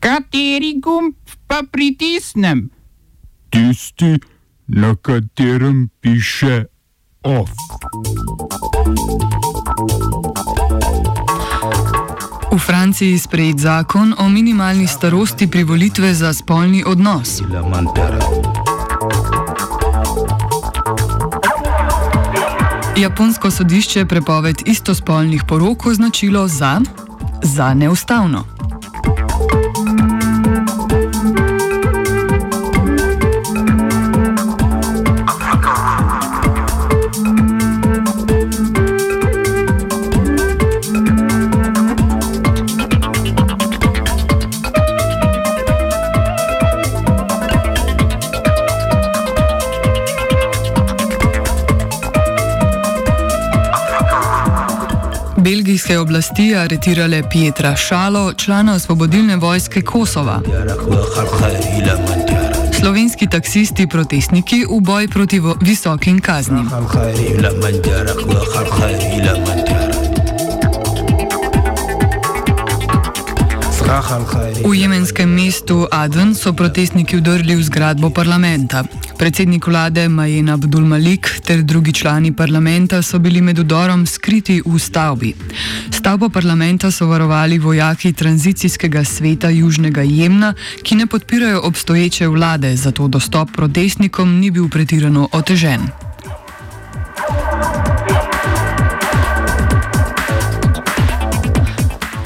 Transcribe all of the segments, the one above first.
Kateri gumb pa pritisnem? Tisti, na katerem piše OF. V Franciji sprejet zakon o minimalni starosti privolitve za spolni odnos. Japonsko sodišče prepoved istospolnih porok označilo za, za neustavno. Belgijske oblasti aretirale Pietra Šalo, člana osvobodilne vojske Kosova. Slovenski taksisti protestniki v boj proti visokim kaznim. V jemenskem mestu Aden so protestniki vdrli v zgradbo parlamenta. Predsednik vlade Majen Abdul Malik ter drugi člani parlamenta so bili med udorom skriti v stavbi. Stavbo parlamenta so varovali vojaki tranzicijskega sveta Južnega Jemna, ki ne podpirajo obstoječe vlade, zato dostop protestnikom ni bil pretirano otežen.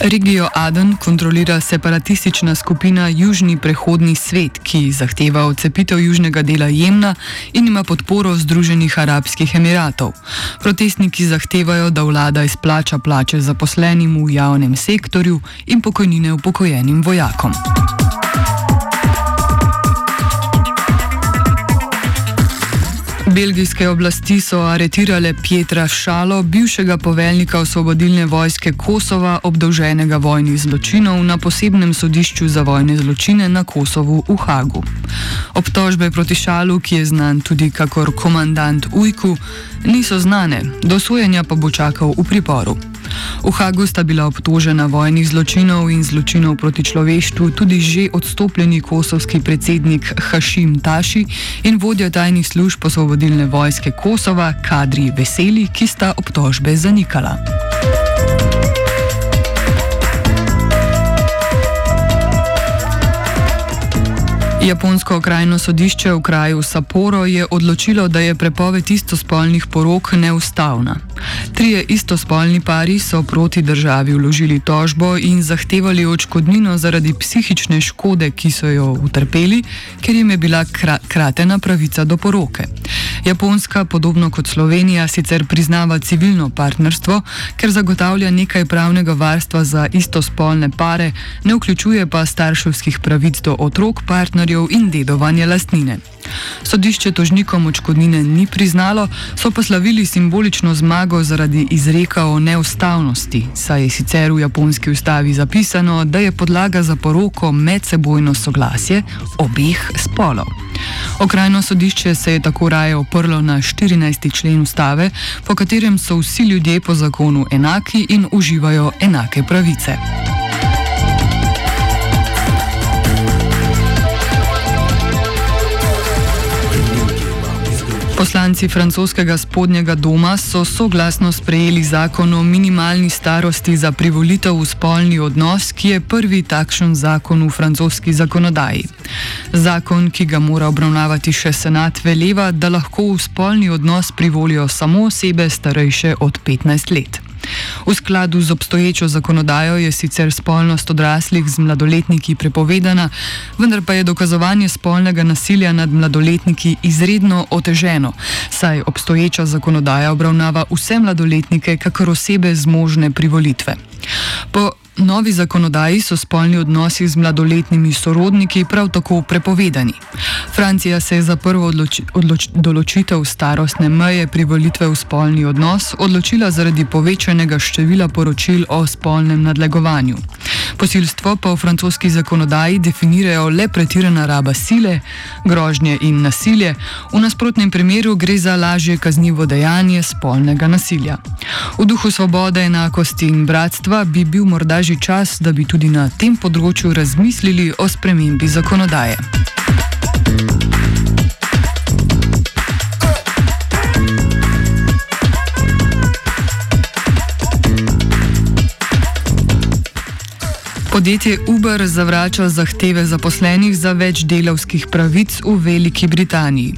Regijo Aden kontrolira separatistična skupina Južni prehodni svet, ki zahteva odcepitev južnega dela Jemna in ima podporo Združenih arabskih emiratov. Protestniki zahtevajo, da vlada izplača plače zaposlenim v javnem sektorju in pokojnine upokojenim vojakom. Belgijske oblasti so aretirale Pietra Šalo, bivšega poveljnika osvobodilne vojske Kosova, obdolženega vojnih zločinov na posebnem sodišču za vojne zločine na Kosovu v Hagu. Obtožbe proti Šalu, ki je znan tudi kakor komandant Ujku, niso znane, dosojenja pa bo čakal v priporu. V Hagu sta bila obtožena vojnih zločinov in zločinov proti človeštvu tudi že odstopljeni kosovski predsednik Hašim Taši in vodja tajnih služb osvobodilne vojske Kosova Kadri Veseli, ki sta obtožbe zanikala. Japonsko okrajno sodišče v kraju Sapporo je odločilo, da je prepoved istospolnih porok neustavna. Trije istospolni pari so proti državi vložili tožbo in zahtevali odškodnino zaradi psihične škode, ki so jo utrpeli, ker jim je bila kratena pravica do poroke. Japonska, podobno kot Slovenija, sicer priznava civilno partnerstvo, ker zagotavlja nekaj pravnega varstva za istospolne pare, ne vključuje pa starševskih pravic do otrok, partnerjev in dedovanja lastnine. Sodišče tožnikom očkodnine ni priznalo, so pa slavili simbolično zmago zaradi izreka o neustavnosti, saj je sicer v japonski ustavi zapisano, da je podlaga za poroko medsebojno soglasje obeh spolov. Okrajno sodišče se je tako raje oprlo na 14. člen ustave, po katerem so vsi ljudje po zakonu enaki in uživajo enake pravice. Poslanci francoskega spodnjega doma so soglasno sprejeli zakon o minimalni starosti za privolitev v spolni odnos, ki je prvi takšen zakon v francoski zakonodaji. Zakon, ki ga mora obravnavati še senat, veleva, da lahko v spolni odnos privolijo samo osebe starejše od 15 let. V skladu z obstoječo zakonodajo je sicer spolnost odraslih z mladoletniki prepovedana, vendar pa je dokazovanje spolnega nasilja nad mladoletniki izredno oteženo, saj obstoječa zakonodaja obravnava vse mladoletnike, kakor osebe zmožne privolitve. Po novi zakonodaji so spolni odnosi z mladoletnimi sorodniki prav tako prepovedani. Francija se je za prvo odloči, odloč, določitev starostne meje privolitve v spolni odnos odločila zaradi povečanega števila poročil o spolnem nadlegovanju. Posilstvo pa v francoski zakonodaji definirajo le pretirana raba sile, grožnje in nasilje, v nasprotnem primeru gre za lažje kaznivo dejanje spolnega nasilja. V duhu svobode, enakosti in bratstva bi bil morda najlažji čas, da bi tudi na tem področju razmislili o spremembi zakonodaje. Podjetje Uber zavrača zahteve zaposlenih za več delavskih pravic v Veliki Britaniji.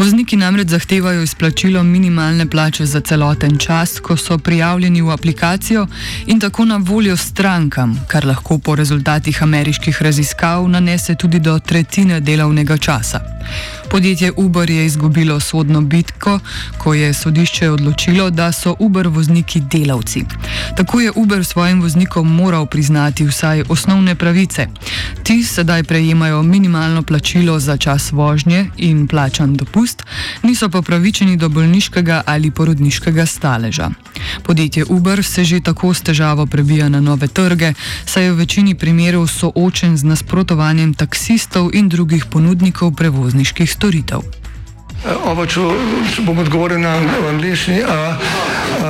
Vozniki namreč zahtevajo izplačilo minimalne plače za celoten čas, ko so prijavljeni v aplikacijo in tako na voljo strankam, kar lahko po rezultatih ameriških raziskav nanese tudi do tretjine delovnega časa. Podjetje Uber je izgubilo sodno bitko, ko je sodišče odločilo, da so Uber vozniki delavci. Tako je Uber svojim voznikom moral priznati vsaj osnovne pravice. Ti sedaj prejemajo minimalno plačilo za čas vožnje in plačan dopust, niso pa pravičeni do bolniškega ali porodniškega staleža. Podjetje Uber se že tako s težavo prebija na nove trge, saj je v večini primerov soočen z nasprotovanjem taksistov in drugih ponudnikov prevozniških storitev. Oba, če, če bom odgovoril na angliški.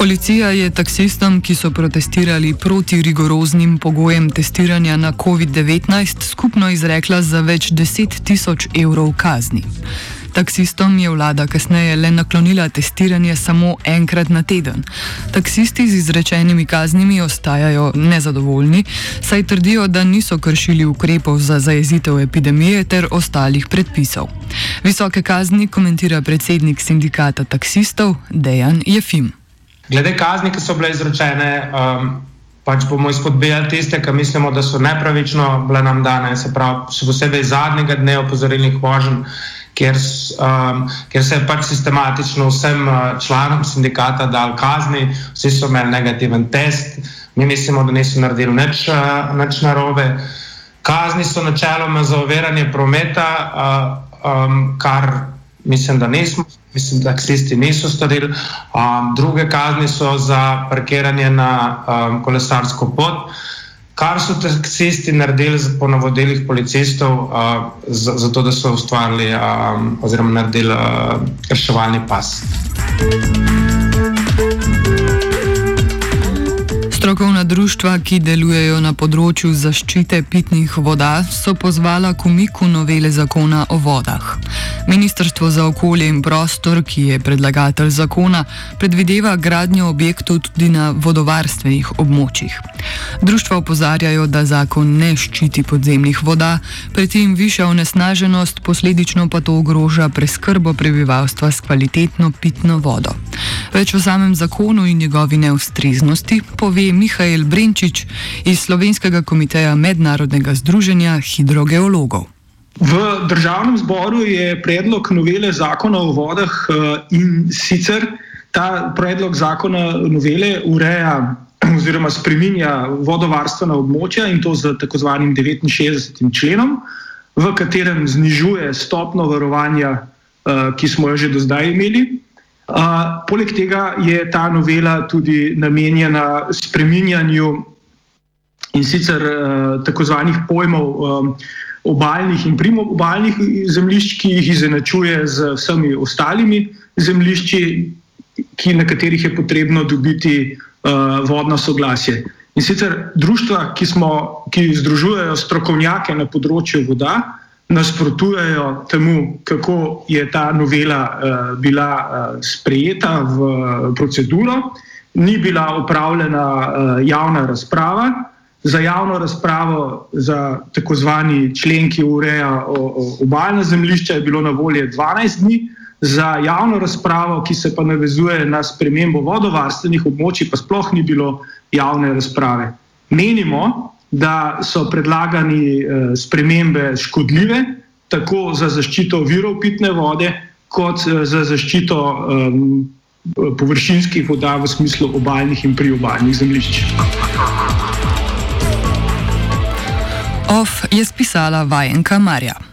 Policija je taksistom, ki so protestirali proti rigoroznim pogojem testiranja na COVID-19, skupno izrekla za več deset tisoč evrov kazni. Taksistom je vlada kasneje le naklonila testiranje samo enkrat na teden. Taksisti z izrečenimi kaznimi ostajajo nezadovoljni, saj trdijo, da niso kršili ukrepov za zajezitev epidemije ter ostalih predpisov. Visoke kazni komentira predsednik sindikata taksistov Dejan Jefim. Glede kazni, ki so bile izrečene, um, pač bomo izpodbijali tiste, ki mislimo, da so nepravično bile nam dane, se pravi, še posebej zadnjega dne opozorilnih voženj, kjer, um, kjer se je pač sistematično vsem uh, članom sindikata dal kazni, vsi so imeli negativen test, mi mislimo, da niso naredili nič, uh, nič narobe. Kazni so načeloma za overanje prometa, uh, um, kar mislim, da nismo. Mislim, da taksisti niso storili. Um, druge kazni so za parkiranje na um, kolesarsko pot. Kar so taksisti naredili po navodilih policistov, uh, za- zato da so ustvarili um, oziroma naredili uh, reševalni pas. Strokovna društva, ki delujejo na področju zaščite pitnih voda, so pozvala k umiku novele zakona o vodah. Ministrstvo za okolje in prostor, ki je predlagatelj zakona, predvideva gradnjo objektov tudi na vodovarstvenih območjih. Društva opozarjajo, da zakon ne ščiti podzemnih voda, pri tem viša onesnaženost, posledično pa to ogroža preskrbo prebivalstva s kvalitetno pitno vodo. Več o samem zakonu in njegovi neustreznosti pove Mihajl Brenčič iz Slovenskega komiteja Mednarodnega združenja hidrogeologov. V državnem zboru je predlog novele zakona o vodah eh, in sicer ta predlog zakona novele ureja oziroma spreminja vodovarstvena območja in to z tako zvanim 69. členom, v katerem znižuje stopno varovanja, eh, ki smo jo že do zdaj imeli. Uh, poleg tega je ta novela tudi namenjena spreminjanju in sicer tako zvanih pojmov obaljnih in primobalnih zemljišč, ki jih izenačuje z vsemi ostalimi zemljišči, ki, na katerih je potrebno dobiti uh, vodno soglasje. In sicer društva, ki, smo, ki združujejo strokovnjake na področju voda, nasprotujejo temu, kako je ta novela uh, bila uh, sprejeta v uh, proceduro. Ni bila upravljena uh, javna razprava. Za javno razpravo, za tako zvani člen, ki ureja obaljna zemljišča, je bilo na voljo 12 dni, za javno razpravo, ki se pa navezuje na spremembo vodovarstvenih območij, pa sploh ni bilo javne razprave. Menimo, da so predlagani eh, spremembe škodljive, tako za zaščito virov pitne vode, kot eh, za zaščito eh, površinskih voda v smislu obaljnih in priobaljnih zemljišč. OF je spisala vajenka Marja.